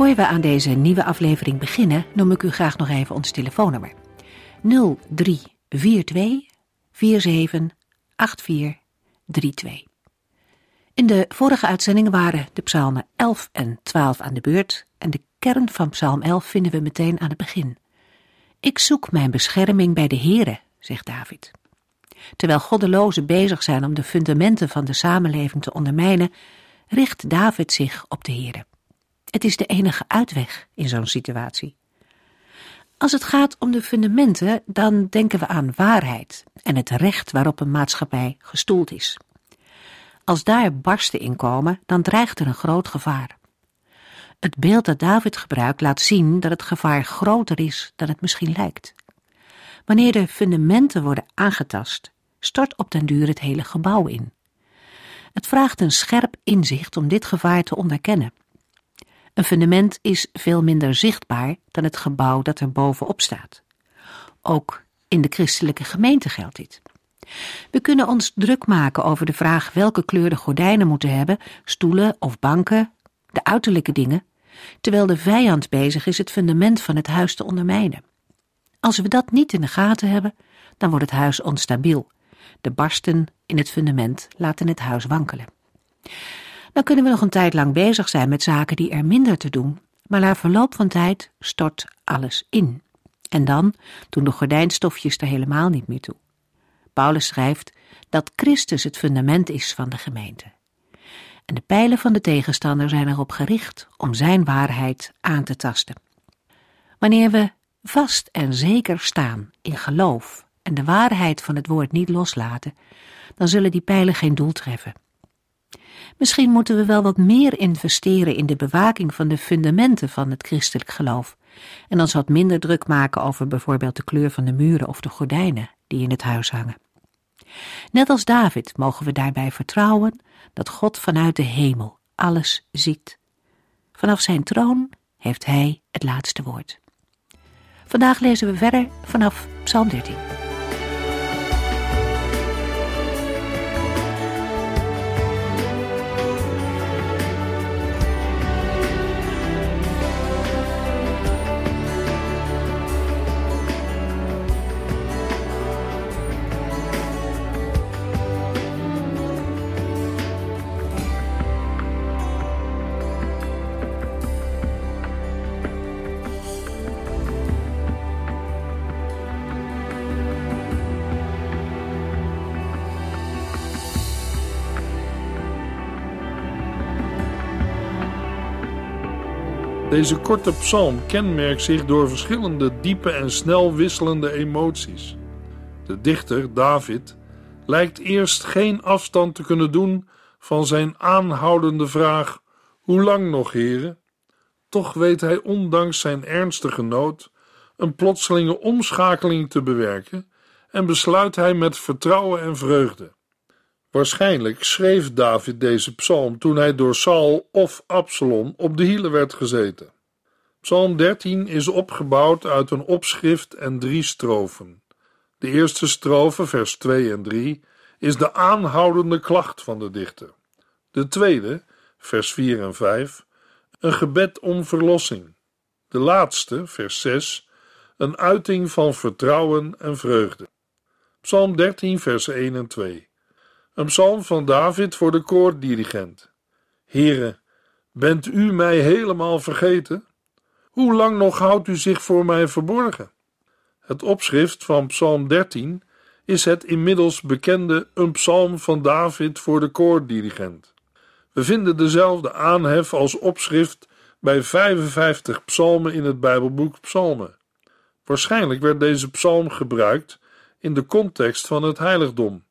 Voor we aan deze nieuwe aflevering beginnen, noem ik u graag nog even ons telefoonnummer. 0342 47 8432. In de vorige uitzendingen waren de psalmen 11 en 12 aan de beurt en de kern van psalm 11 vinden we meteen aan het begin. Ik zoek mijn bescherming bij de Here, zegt David. Terwijl goddelozen bezig zijn om de fundamenten van de samenleving te ondermijnen, richt David zich op de Here. Het is de enige uitweg in zo'n situatie. Als het gaat om de fundamenten, dan denken we aan waarheid en het recht waarop een maatschappij gestoeld is. Als daar barsten in komen, dan dreigt er een groot gevaar. Het beeld dat David gebruikt laat zien dat het gevaar groter is dan het misschien lijkt. Wanneer de fundamenten worden aangetast, stort op den duur het hele gebouw in. Het vraagt een scherp inzicht om dit gevaar te onderkennen. Een fundament is veel minder zichtbaar dan het gebouw dat er bovenop staat. Ook in de christelijke gemeente geldt dit. We kunnen ons druk maken over de vraag welke kleur de gordijnen moeten hebben, stoelen of banken, de uiterlijke dingen, terwijl de vijand bezig is het fundament van het huis te ondermijnen. Als we dat niet in de gaten hebben, dan wordt het huis onstabiel. De barsten in het fundament laten het huis wankelen. Dan kunnen we nog een tijd lang bezig zijn met zaken die er minder te doen, maar na verloop van tijd stort alles in. En dan doen de gordijnstofjes er helemaal niet meer toe. Paulus schrijft dat Christus het fundament is van de gemeente. En de pijlen van de tegenstander zijn erop gericht om zijn waarheid aan te tasten. Wanneer we vast en zeker staan in geloof en de waarheid van het woord niet loslaten, dan zullen die pijlen geen doel treffen. Misschien moeten we wel wat meer investeren in de bewaking van de fundamenten van het christelijk geloof en ons wat minder druk maken over bijvoorbeeld de kleur van de muren of de gordijnen die in het huis hangen. Net als David mogen we daarbij vertrouwen dat God vanuit de hemel alles ziet. Vanaf zijn troon heeft hij het laatste woord. Vandaag lezen we verder vanaf Psalm 13. Deze korte psalm kenmerkt zich door verschillende diepe en snel wisselende emoties. De dichter, David, lijkt eerst geen afstand te kunnen doen van zijn aanhoudende vraag: Hoe lang nog, heren? Toch weet hij, ondanks zijn ernstige nood, een plotselinge omschakeling te bewerken en besluit hij met vertrouwen en vreugde. Waarschijnlijk schreef David deze psalm toen hij door Saul of Absalom op de hielen werd gezeten. Psalm 13 is opgebouwd uit een opschrift en drie strofen. De eerste strofe, vers 2 en 3, is de aanhoudende klacht van de dichter. De tweede, vers 4 en 5, een gebed om verlossing. De laatste, vers 6, een uiting van vertrouwen en vreugde. Psalm 13, vers 1 en 2. Een psalm van David voor de koordirigent. Here, bent u mij helemaal vergeten? Hoe lang nog houdt u zich voor mij verborgen? Het opschrift van Psalm 13 is het inmiddels bekende een psalm van David voor de koordirigent. We vinden dezelfde aanhef als opschrift bij 55 psalmen in het Bijbelboek Psalmen. Waarschijnlijk werd deze psalm gebruikt in de context van het heiligdom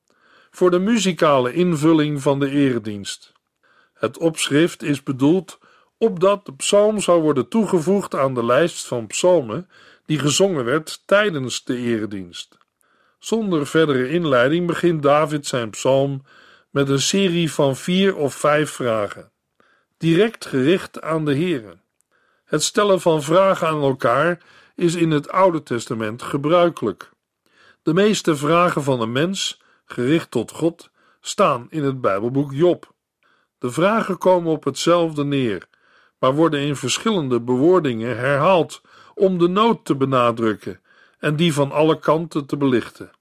voor de muzikale invulling van de eredienst. Het opschrift is bedoeld opdat de psalm zou worden toegevoegd aan de lijst van psalmen die gezongen werd tijdens de eredienst. Zonder verdere inleiding begint David zijn psalm met een serie van vier of vijf vragen, direct gericht aan de Here. Het stellen van vragen aan elkaar is in het Oude Testament gebruikelijk. De meeste vragen van een mens, gericht tot God, staan in het Bijbelboek Job. De vragen komen op hetzelfde neer, maar worden in verschillende bewoordingen herhaald om de nood te benadrukken en die van alle kanten te belichten.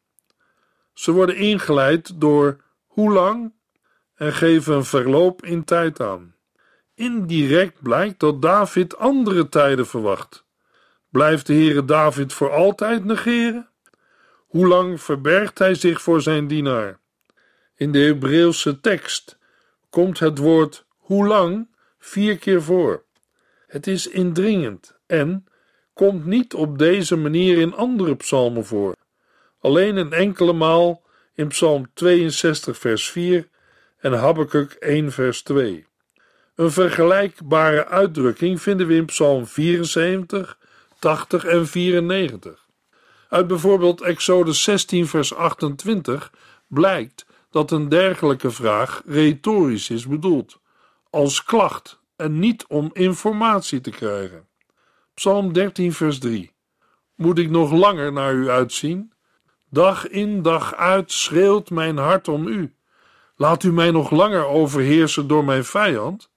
Ze worden ingeleid door hoe lang en geven een verloop in tijd aan. Indirect blijkt dat David andere tijden verwacht. Blijft de Heere David voor altijd negeren? Hoe lang verbergt hij zich voor zijn dienaar? In de Hebreeuwse tekst komt het woord hoe lang vier keer voor. Het is indringend en komt niet op deze manier in andere psalmen voor. Alleen een enkele maal in Psalm 62, vers 4 en Habakkuk 1, vers 2. Een vergelijkbare uitdrukking vinden we in Psalm 74, 80 en 94. Uit bijvoorbeeld Exodus 16, vers 28 blijkt dat een dergelijke vraag retorisch is bedoeld, als klacht en niet om informatie te krijgen. Psalm 13, vers 3. Moet ik nog langer naar u uitzien? Dag in dag uit schreeuwt mijn hart om u. Laat u mij nog langer overheersen door mijn vijand?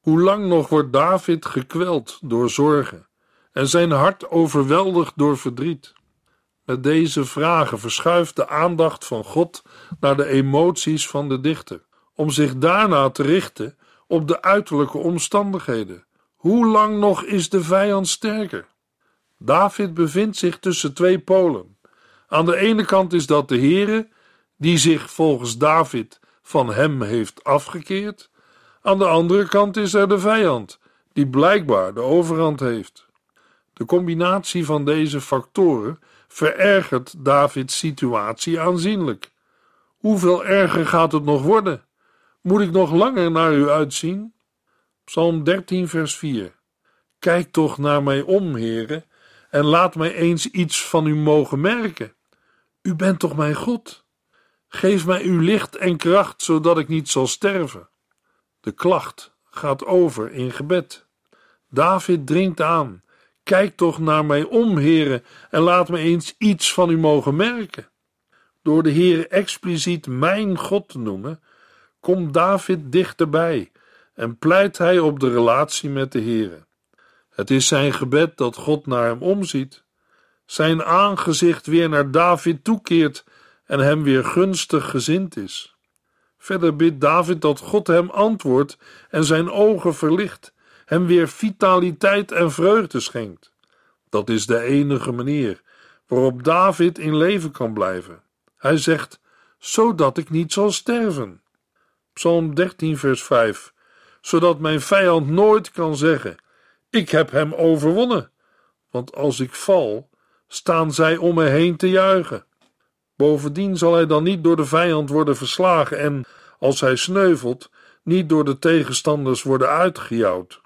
Hoe lang nog wordt David gekweld door zorgen en zijn hart overweldigd door verdriet? Met deze vragen verschuift de aandacht van God naar de emoties van de dichter, om zich daarna te richten op de uiterlijke omstandigheden. Hoe lang nog is de vijand sterker? David bevindt zich tussen twee polen. Aan de ene kant is dat de Heere, die zich volgens David van hem heeft afgekeerd. Aan de andere kant is er de vijand, die blijkbaar de overhand heeft. De combinatie van deze factoren verergert Davids situatie aanzienlijk. Hoeveel erger gaat het nog worden? Moet ik nog langer naar u uitzien? Psalm 13, vers 4. Kijk toch naar mij om, heren, en laat mij eens iets van u mogen merken. U bent toch mijn God? Geef mij uw licht en kracht, zodat ik niet zal sterven. De klacht gaat over in gebed. David dringt aan: Kijk toch naar mij om, heren, en laat me eens iets van u mogen merken. Door de Heere expliciet mijn God te noemen, komt David dichterbij en pleit hij op de relatie met de Heere. Het is zijn gebed dat God naar hem omziet, zijn aangezicht weer naar David toekeert en hem weer gunstig gezind is. Verder bidt David dat God hem antwoordt en zijn ogen verlicht, hem weer vitaliteit en vreugde schenkt. Dat is de enige manier waarop David in leven kan blijven. Hij zegt: zodat ik niet zal sterven. Psalm 13, vers 5. Zodat mijn vijand nooit kan zeggen: Ik heb hem overwonnen. Want als ik val, staan zij om me heen te juichen. Bovendien zal hij dan niet door de vijand worden verslagen en, als hij sneuvelt, niet door de tegenstanders worden uitgejouwd.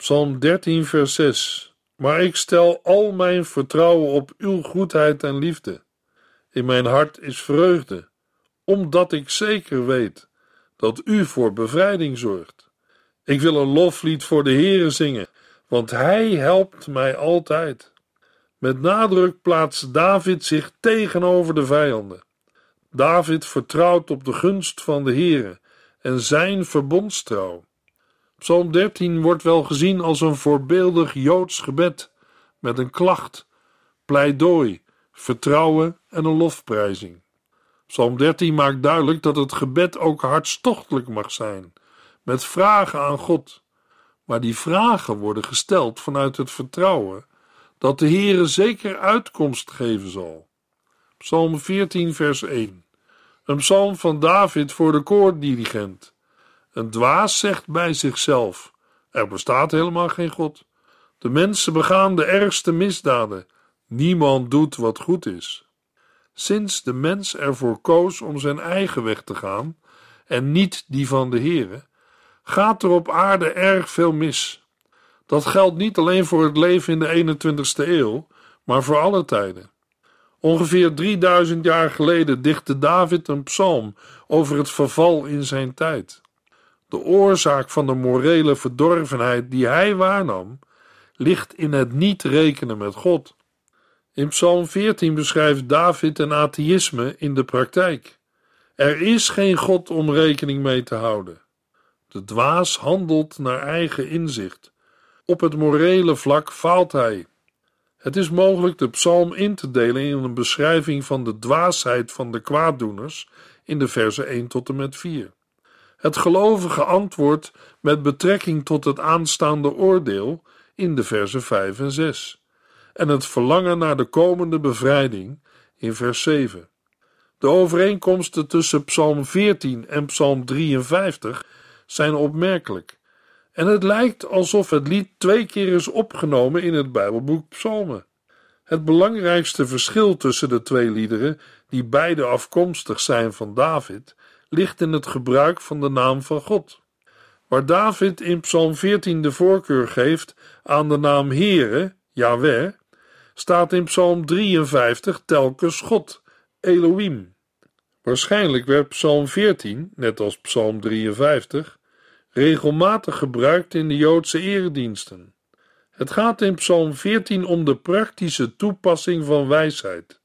Psalm 13, vers 6. Maar ik stel al mijn vertrouwen op uw goedheid en liefde. In mijn hart is vreugde, omdat ik zeker weet dat u voor bevrijding zorgt. Ik wil een loflied voor de Heere zingen, want hij helpt mij altijd. Met nadruk plaatst David zich tegenover de vijanden. David vertrouwt op de gunst van de Heere en zijn verbondstrouw. Psalm 13 wordt wel gezien als een voorbeeldig Joods gebed met een klacht, pleidooi, vertrouwen en een lofprijzing. Psalm 13 maakt duidelijk dat het gebed ook hartstochtelijk mag zijn, met vragen aan God. Maar die vragen worden gesteld vanuit het vertrouwen dat de Heere zeker uitkomst geven zal. Psalm 14, vers 1. Een psalm van David voor de koordirigent. Een dwaas zegt bij zichzelf: Er bestaat helemaal geen God. De mensen begaan de ergste misdaden. Niemand doet wat goed is. Sinds de mens ervoor koos om zijn eigen weg te gaan en niet die van de Heere, gaat er op aarde erg veel mis. Dat geldt niet alleen voor het leven in de 21ste eeuw, maar voor alle tijden. Ongeveer 3000 jaar geleden dichtte David een psalm over het verval in zijn tijd. De oorzaak van de morele verdorvenheid die hij waarnam, ligt in het niet rekenen met God. In Psalm 14 beschrijft David een atheïsme in de praktijk. Er is geen God om rekening mee te houden. De dwaas handelt naar eigen inzicht. Op het morele vlak faalt hij. Het is mogelijk de psalm in te delen in een beschrijving van de dwaasheid van de kwaaddoeners in de versen 1 tot en met 4. Het gelovige antwoord met betrekking tot het aanstaande oordeel in de versen 5 en 6. En het verlangen naar de komende bevrijding in vers 7. De overeenkomsten tussen Psalm 14 en Psalm 53 zijn opmerkelijk. En het lijkt alsof het lied twee keer is opgenomen in het Bijbelboek Psalmen. Het belangrijkste verschil tussen de twee liederen, die beide afkomstig zijn van David, ligt in het gebruik van de naam van God. Waar David in Psalm 14 de voorkeur geeft aan de naam Heere, Yahweh, staat in Psalm 53 telkens God, Elohim. Waarschijnlijk werd Psalm 14, net als Psalm 53, regelmatig gebruikt in de Joodse erediensten. Het gaat in Psalm 14 om de praktische toepassing van wijsheid.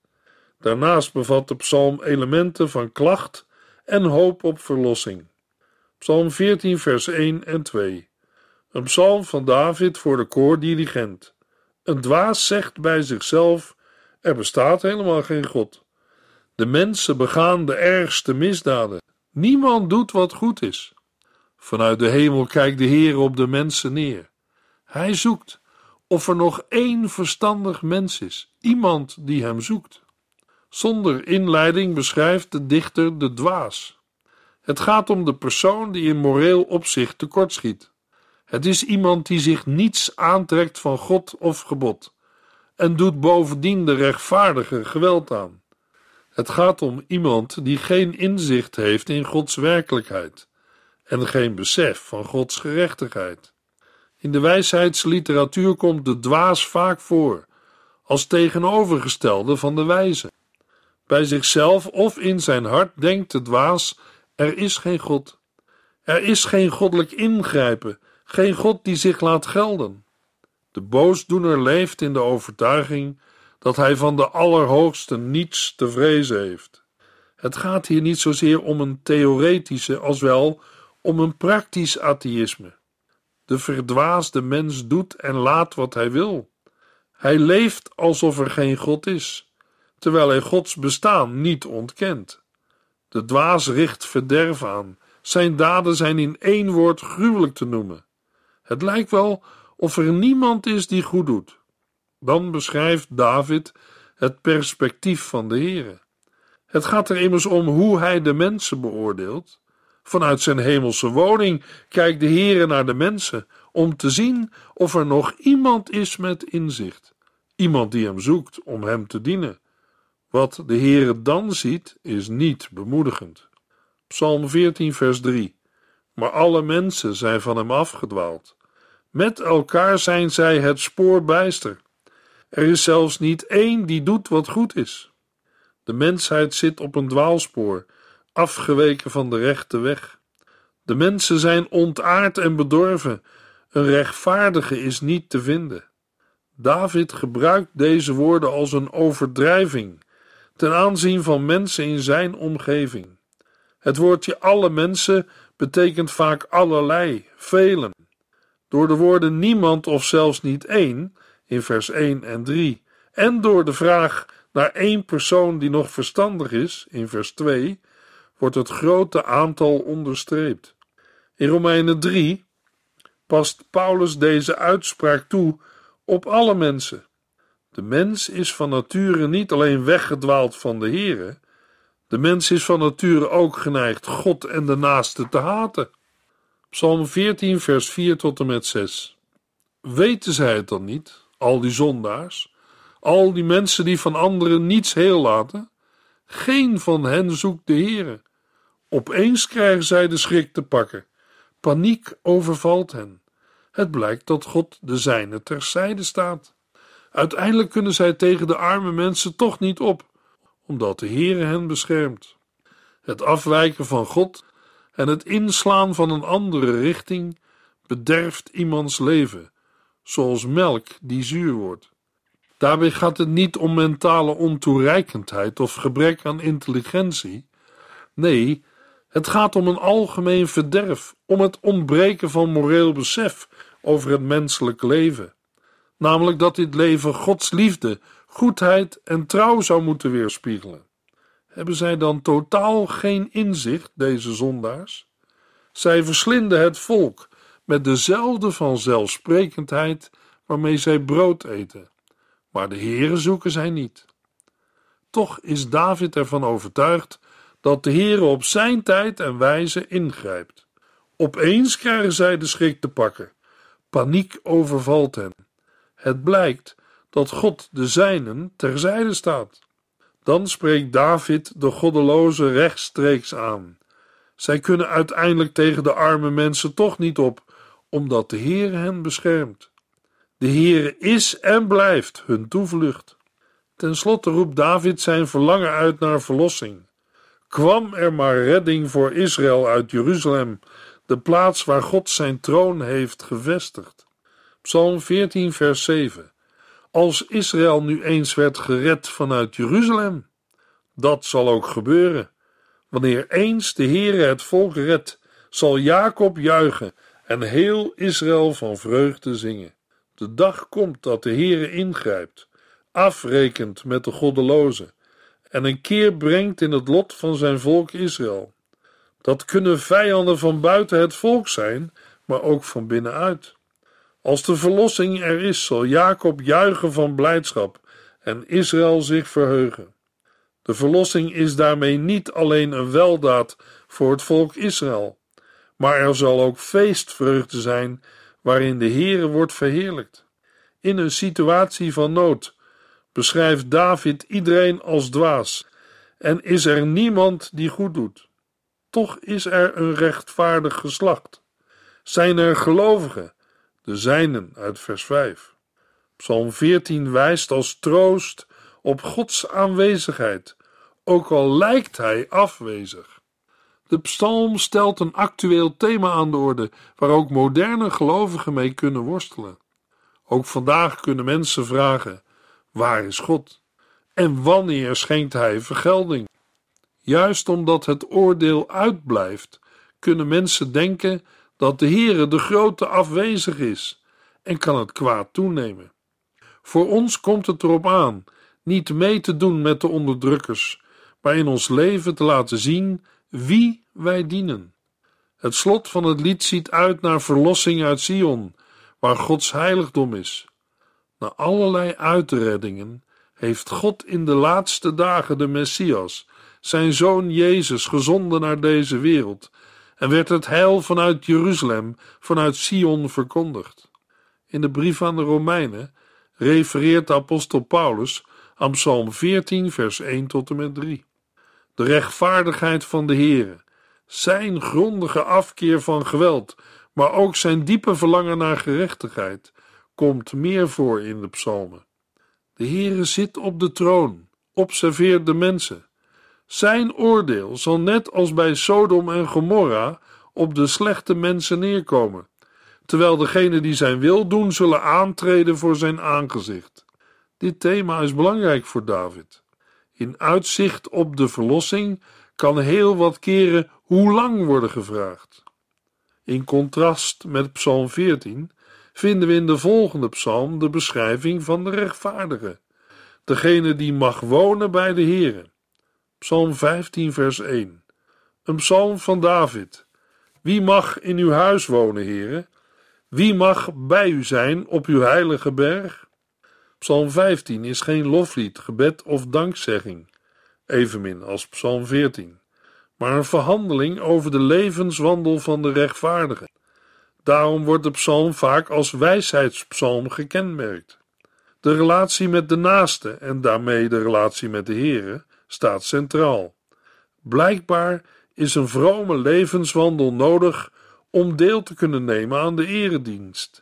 Daarnaast bevat de psalm elementen van klacht en hoop op verlossing. Psalm 14, vers 1 en 2. Een psalm van David voor de koordirigent. Een dwaas zegt bij zichzelf: Er bestaat helemaal geen God. De mensen begaan de ergste misdaden. Niemand doet wat goed is. Vanuit de hemel kijkt de Heer op de mensen neer. Hij zoekt of er nog één verstandig mens is, iemand die hem zoekt. Zonder inleiding beschrijft de dichter de dwaas. Het gaat om de persoon die in moreel opzicht tekortschiet. Het is iemand die zich niets aantrekt van God of gebod en doet bovendien de rechtvaardige geweld aan. Het gaat om iemand die geen inzicht heeft in Gods werkelijkheid en geen besef van Gods gerechtigheid. In de wijsheidsliteratuur komt de dwaas vaak voor, als tegenovergestelde van de wijze. Bij zichzelf of in zijn hart denkt de dwaas: er is geen God. Er is geen goddelijk ingrijpen, geen God die zich laat gelden. De boosdoener leeft in de overtuiging dat hij van de Allerhoogste niets te vrezen heeft. Het gaat hier niet zozeer om een theoretische als wel om een praktisch atheïsme. De verdwaasde mens doet en laat wat hij wil. Hij leeft alsof er geen God is, terwijl hij Gods bestaan niet ontkent. De dwaas richt verderf aan. Zijn daden zijn in één woord gruwelijk te noemen. Het lijkt wel of er niemand is die goed doet. Dan beschrijft David het perspectief van de Heere. Het gaat er immers om hoe hij de mensen beoordeelt. Vanuit zijn hemelse woning kijkt de Heere naar de mensen om te zien of er nog iemand is met inzicht, iemand die hem zoekt om hem te dienen. Wat de Heere dan ziet, is niet bemoedigend. Psalm 14, vers 3. Maar alle mensen zijn van hem afgedwaald. Met elkaar zijn zij het spoor bijster. Er is zelfs niet één die doet wat goed is. De mensheid zit op een dwaalspoor, afgeweken van de rechte weg. De mensen zijn ontaard en bedorven. Een rechtvaardige is niet te vinden. David gebruikt deze woorden als een overdrijving ten aanzien van mensen in zijn omgeving. Het woordje alle mensen betekent vaak allerlei, velen. Door de woorden niemand of zelfs niet één in vers 1 en 3 en door de vraag naar één persoon die nog verstandig is in vers 2 wordt het grote aantal onderstreept. In Romeinen 3 past Paulus deze uitspraak toe op alle mensen. De mens is van nature niet alleen weggedwaald van de Here, de mens is van nature ook geneigd God en de naaste te haten. Psalm 14, vers 4 tot en met 6. Weten zij het dan niet, al die zondaars, al die mensen die van anderen niets heel laten? Geen van hen zoekt de Heere. Opeens krijgen zij de schrik te pakken. Paniek overvalt hen. Het blijkt dat God de zijne terzijde staat. Uiteindelijk kunnen zij tegen de arme mensen toch niet op, omdat de Heere hen beschermt. Het afwijken van God en het inslaan van een andere richting bederft iemands leven, zoals melk die zuur wordt. Daarbij gaat het niet om mentale ontoereikendheid of gebrek aan intelligentie. Nee, het gaat om een algemeen verderf, om het ontbreken van moreel besef over het menselijk leven. Namelijk dat dit leven Gods liefde, goedheid en trouw zou moeten weerspiegelen. Hebben zij dan totaal geen inzicht, deze zondaars? Zij verslinden het volk met dezelfde vanzelfsprekendheid waarmee zij brood eten, maar de Heere zoeken zij niet. Toch is David ervan overtuigd dat de Heere op zijn tijd en wijze ingrijpt. Opeens krijgen zij de schrik te pakken. Paniek overvalt hen. Het blijkt dat God de zijnen terzijde staat. Dan spreekt David de goddeloze rechtstreeks aan. Zij kunnen uiteindelijk tegen de arme mensen toch niet op, omdat de Heer hen beschermt. De Heere is en blijft hun toevlucht. Ten slotte roept David zijn verlangen uit naar verlossing. Kwam er maar redding voor Israël uit Jeruzalem, de plaats waar God zijn troon heeft gevestigd. Psalm 14, vers 7. Als Israël nu eens werd gered vanuit Jeruzalem, dat zal ook gebeuren. Wanneer eens de Heere het volk redt, zal Jacob juichen en heel Israël van vreugde zingen. De dag komt dat de Heere ingrijpt, afrekent met de goddelozen en een keer brengt in het lot van zijn volk Israël. Dat kunnen vijanden van buiten het volk zijn, maar ook van binnenuit. Als de verlossing er is, zal Jacob juichen van blijdschap en Israël zich verheugen. De verlossing is daarmee niet alleen een weldaad voor het volk Israël, maar er zal ook feestvreugde zijn waarin de Heere wordt verheerlijkt. In een situatie van nood beschrijft David iedereen als dwaas en is er niemand die goed doet. Toch is er een rechtvaardig geslacht. Zijn er gelovigen, de zijnen uit vers 5. Psalm 14 wijst als troost op Gods aanwezigheid, ook al lijkt hij afwezig. De psalm stelt een actueel thema aan de orde, waar ook moderne gelovigen mee kunnen worstelen. Ook vandaag kunnen mensen vragen: waar is God? En wanneer schenkt hij vergelding? Juist omdat het oordeel uitblijft, kunnen mensen denken dat de Heere de grote afwezig is en kan het kwaad toenemen. Voor ons komt het erop aan niet mee te doen met de onderdrukkers, maar in ons leven te laten zien wie wij dienen. Het slot van het lied ziet uit naar verlossing uit Sion, waar Gods heiligdom is. Na allerlei uitreddingen heeft God in de laatste dagen de Messias, zijn zoon Jezus, gezonden naar deze wereld en werd het heil vanuit Jeruzalem, vanuit Sion verkondigd. In de brief aan de Romeinen refereert de apostel Paulus aan Psalm 14, vers 1 tot en met 3 de rechtvaardigheid van de Heere, zijn grondige afkeer van geweld, maar ook zijn diepe verlangen naar gerechtigheid, komt meer voor in de psalmen. De Heere zit op de troon, observeert de mensen. Zijn oordeel zal net als bij Sodom en Gomorra op de slechte mensen neerkomen, terwijl degenen die zijn wil doen zullen aantreden voor zijn aangezicht. Dit thema is belangrijk voor David. In uitzicht op de verlossing kan heel wat keren hoe lang worden gevraagd. In contrast met Psalm 14 vinden we in de volgende psalm de beschrijving van de rechtvaardige, degene die mag wonen bij de Heere. Psalm 15, vers 1. Een psalm van David. Wie mag in uw huis wonen, Heere? Wie mag bij u zijn op uw heilige berg? Psalm 15 is geen loflied, gebed of dankzegging, evenmin als Psalm 14, maar een verhandeling over de levenswandel van de rechtvaardigen. Daarom wordt de psalm vaak als wijsheidspsalm gekenmerkt. De relatie met de naaste en daarmee de relatie met de Heere staat centraal. Blijkbaar is een vrome levenswandel nodig om deel te kunnen nemen aan de eredienst.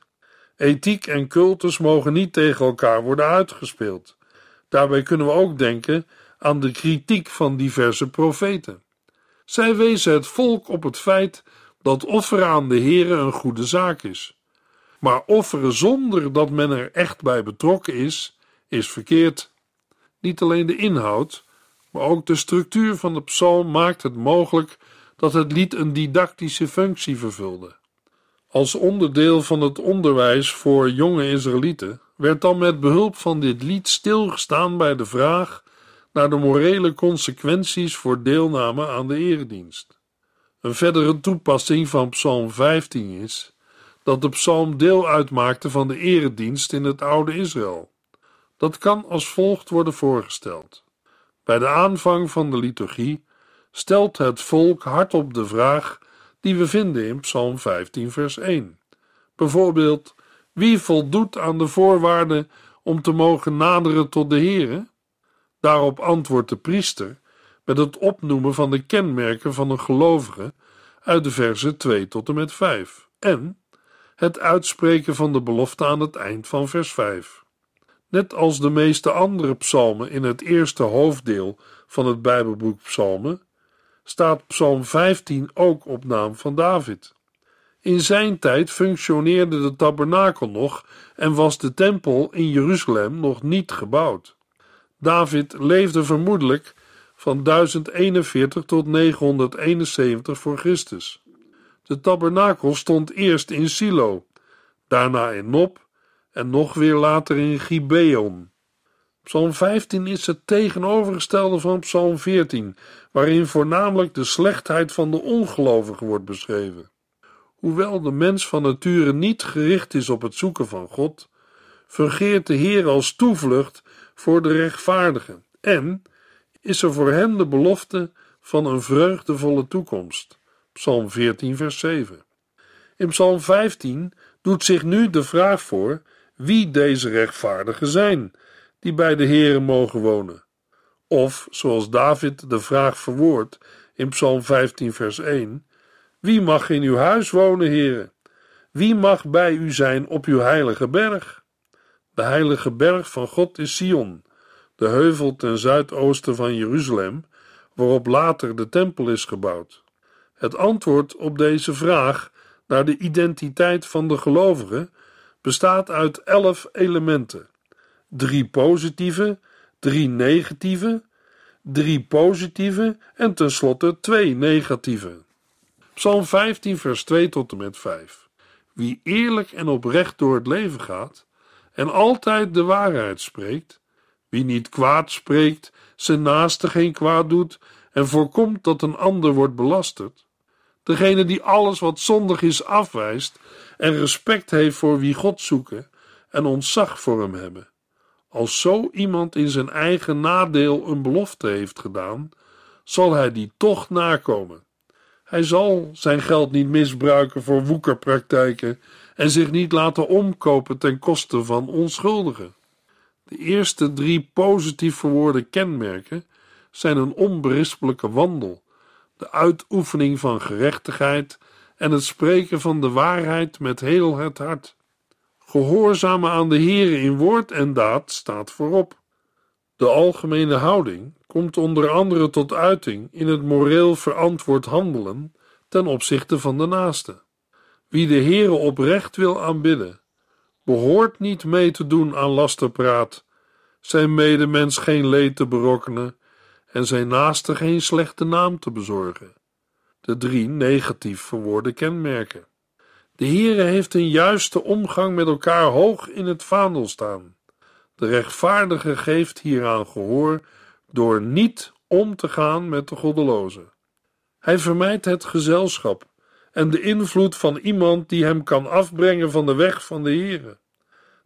Ethiek en cultus mogen niet tegen elkaar worden uitgespeeld. Daarbij kunnen we ook denken aan de kritiek van diverse profeten. Zij wezen het volk op het feit dat offeren aan de Here een goede zaak is. Maar offeren zonder dat men er echt bij betrokken is, is verkeerd. Niet alleen de inhoud, maar ook de structuur van de psalm maakt het mogelijk dat het lied een didactische functie vervulde. Als onderdeel van het onderwijs voor jonge Israëlieten werd dan met behulp van dit lied stilgestaan bij de vraag naar de morele consequenties voor deelname aan de eredienst. Een verdere toepassing van Psalm 15 is dat de psalm deel uitmaakte van de eredienst in het oude Israël. Dat kan als volgt worden voorgesteld. Bij de aanvang van de liturgie stelt het volk hardop de vraag die we vinden in Psalm 15, vers 1. Bijvoorbeeld, wie voldoet aan de voorwaarden om te mogen naderen tot de Heere? Daarop antwoordt de priester met het opnoemen van de kenmerken van een gelovige uit de versen 2 tot en met 5 en het uitspreken van de belofte aan het eind van vers 5. Net als de meeste andere psalmen in het eerste hoofddeel van het Bijbelboek Psalmen, staat Psalm 15 ook op naam van David. In zijn tijd functioneerde de tabernakel nog en was de tempel in Jeruzalem nog niet gebouwd. David leefde vermoedelijk van 1041 tot 971 voor Christus. De tabernakel stond eerst in Silo, daarna in Nob en nog weer later in Gibeon. Psalm 15 is het tegenovergestelde van Psalm 14, waarin voornamelijk de slechtheid van de ongelovigen wordt beschreven. Hoewel de mens van nature niet gericht is op het zoeken van God, fungeert de Heer als toevlucht voor de rechtvaardigen en is er voor hen de belofte van een vreugdevolle toekomst. Psalm 14, vers 7. In Psalm 15 doet zich nu de vraag voor wie deze rechtvaardigen zijn, die bij de Heere mogen wonen. Of, zoals David de vraag verwoordt in Psalm 15, vers 1: Wie mag in uw huis wonen, Heere? Wie mag bij u zijn op uw heilige berg? De heilige berg van God is Sion, de heuvel ten zuidoosten van Jeruzalem, waarop later de tempel is gebouwd. Het antwoord op deze vraag naar de identiteit van de gelovigen bestaat uit elf elementen: drie positieve, drie negatieve, drie positieve en tenslotte twee negatieve. Psalm 15, vers 2 tot en met 5. Wie eerlijk en oprecht door het leven gaat en altijd de waarheid spreekt, wie niet kwaad spreekt, zijn naaste geen kwaad doet en voorkomt dat een ander wordt belasterd, degene die alles wat zondig is afwijst en respect heeft voor wie God zoeken en ontzag voor hem hebben. Als zo iemand in zijn eigen nadeel een belofte heeft gedaan, zal hij die toch nakomen. Hij zal zijn geld niet misbruiken voor woekerpraktijken en zich niet laten omkopen ten koste van onschuldigen. De eerste drie positief verwoorde kenmerken zijn een onberispelijke wandel, de uitoefening van gerechtigheid en het spreken van de waarheid met heel het hart. Gehoorzamen aan de Heere in woord en daad staat voorop. De algemene houding komt onder andere tot uiting in het moreel verantwoord handelen ten opzichte van de naaste. Wie de Heere oprecht wil aanbidden, behoort niet mee te doen aan lasterpraat, zijn medemens geen leed te berokkenen en zijn naaste geen slechte naam te bezorgen. De drie negatief verwoorde kenmerken. De Heere heeft een juiste omgang met elkaar hoog in het vaandel staan. De rechtvaardige geeft hieraan gehoor door niet om te gaan met de goddeloze. Hij vermijdt het gezelschap en de invloed van iemand die hem kan afbrengen van de weg van de Heere.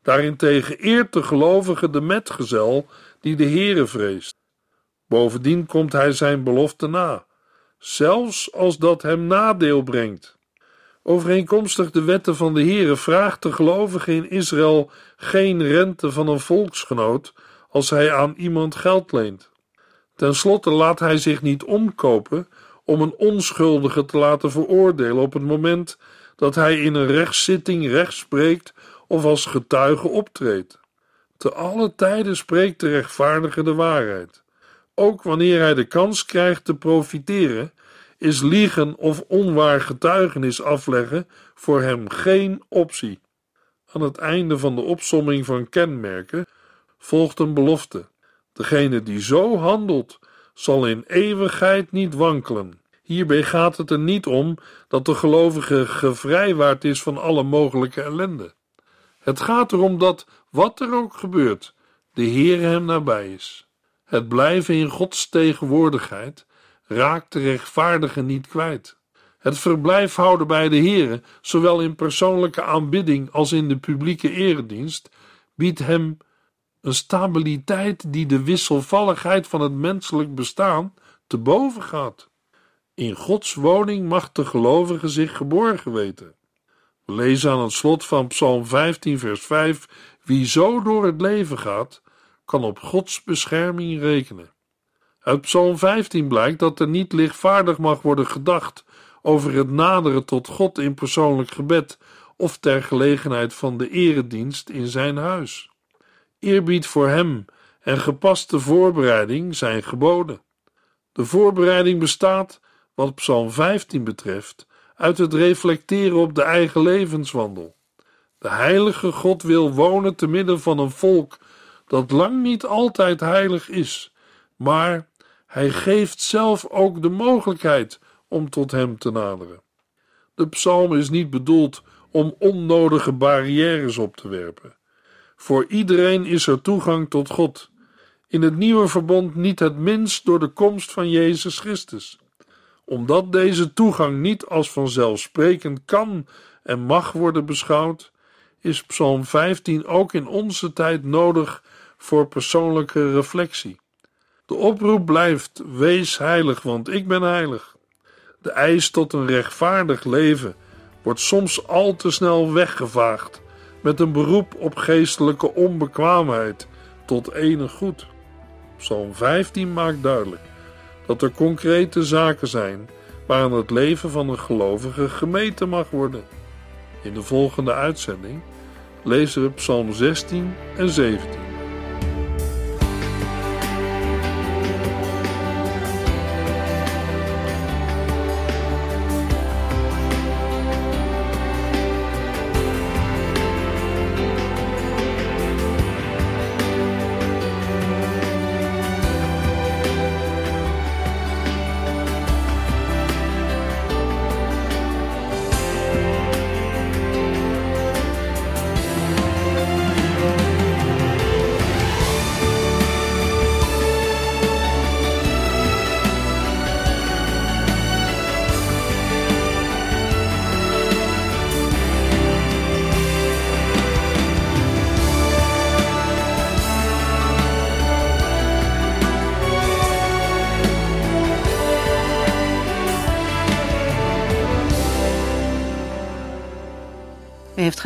Daarentegen eert de gelovige de metgezel die de Heere vreest. Bovendien komt hij zijn belofte na, zelfs als dat hem nadeel brengt. Overeenkomstig de wetten van de Heere vraagt de gelovige in Israël geen rente van een volksgenoot als hij aan iemand geld leent. Ten slotte laat hij zich niet omkopen om een onschuldige te laten veroordelen op het moment dat hij in een rechtszitting recht spreekt of als getuige optreedt. Te alle tijden spreekt de rechtvaardige de waarheid. Ook wanneer hij de kans krijgt te profiteren, is liegen of onwaar getuigenis afleggen voor hem geen optie. Aan het einde van de opsomming van kenmerken volgt een belofte. Degene die zo handelt, zal in eeuwigheid niet wankelen. Hierbij gaat het er niet om dat de gelovige gevrijwaard is van alle mogelijke ellende. Het gaat erom dat, wat er ook gebeurt, de Heer hem nabij is. Het blijven in Gods tegenwoordigheid raakt de rechtvaardige niet kwijt. Het verblijf houden bij de Heere, zowel in persoonlijke aanbidding als in de publieke eredienst, biedt hem een stabiliteit die de wisselvalligheid van het menselijk bestaan te boven gaat. In Gods woning mag de gelovige zich geborgen weten. We lezen aan het slot van Psalm 15, vers 5: Wie zo door het leven gaat, kan op Gods bescherming rekenen. Uit Psalm 15 blijkt dat er niet lichtvaardig mag worden gedacht over het naderen tot God in persoonlijk gebed of ter gelegenheid van de eredienst in zijn huis. Eerbied voor hem en gepaste voorbereiding zijn geboden. De voorbereiding bestaat, wat Psalm 15 betreft, uit het reflecteren op de eigen levenswandel. De heilige God wil wonen te midden van een volk dat lang niet altijd heilig is, maar hij geeft zelf ook de mogelijkheid om tot hem te naderen. De psalm is niet bedoeld om onnodige barrières op te werpen. Voor iedereen is er toegang tot God. In het nieuwe verbond niet het minst door de komst van Jezus Christus. Omdat deze toegang niet als vanzelfsprekend kan en mag worden beschouwd, is Psalm 15 ook in onze tijd nodig voor persoonlijke reflectie. De oproep blijft: wees heilig, want ik ben heilig. De eis tot een rechtvaardig leven wordt soms al te snel weggevaagd met een beroep op geestelijke onbekwaamheid tot enig goed. Psalm 15 maakt duidelijk dat er concrete zaken zijn waaraan het leven van een gelovige gemeten mag worden. In de volgende uitzending lezen we Psalm 16 en 17.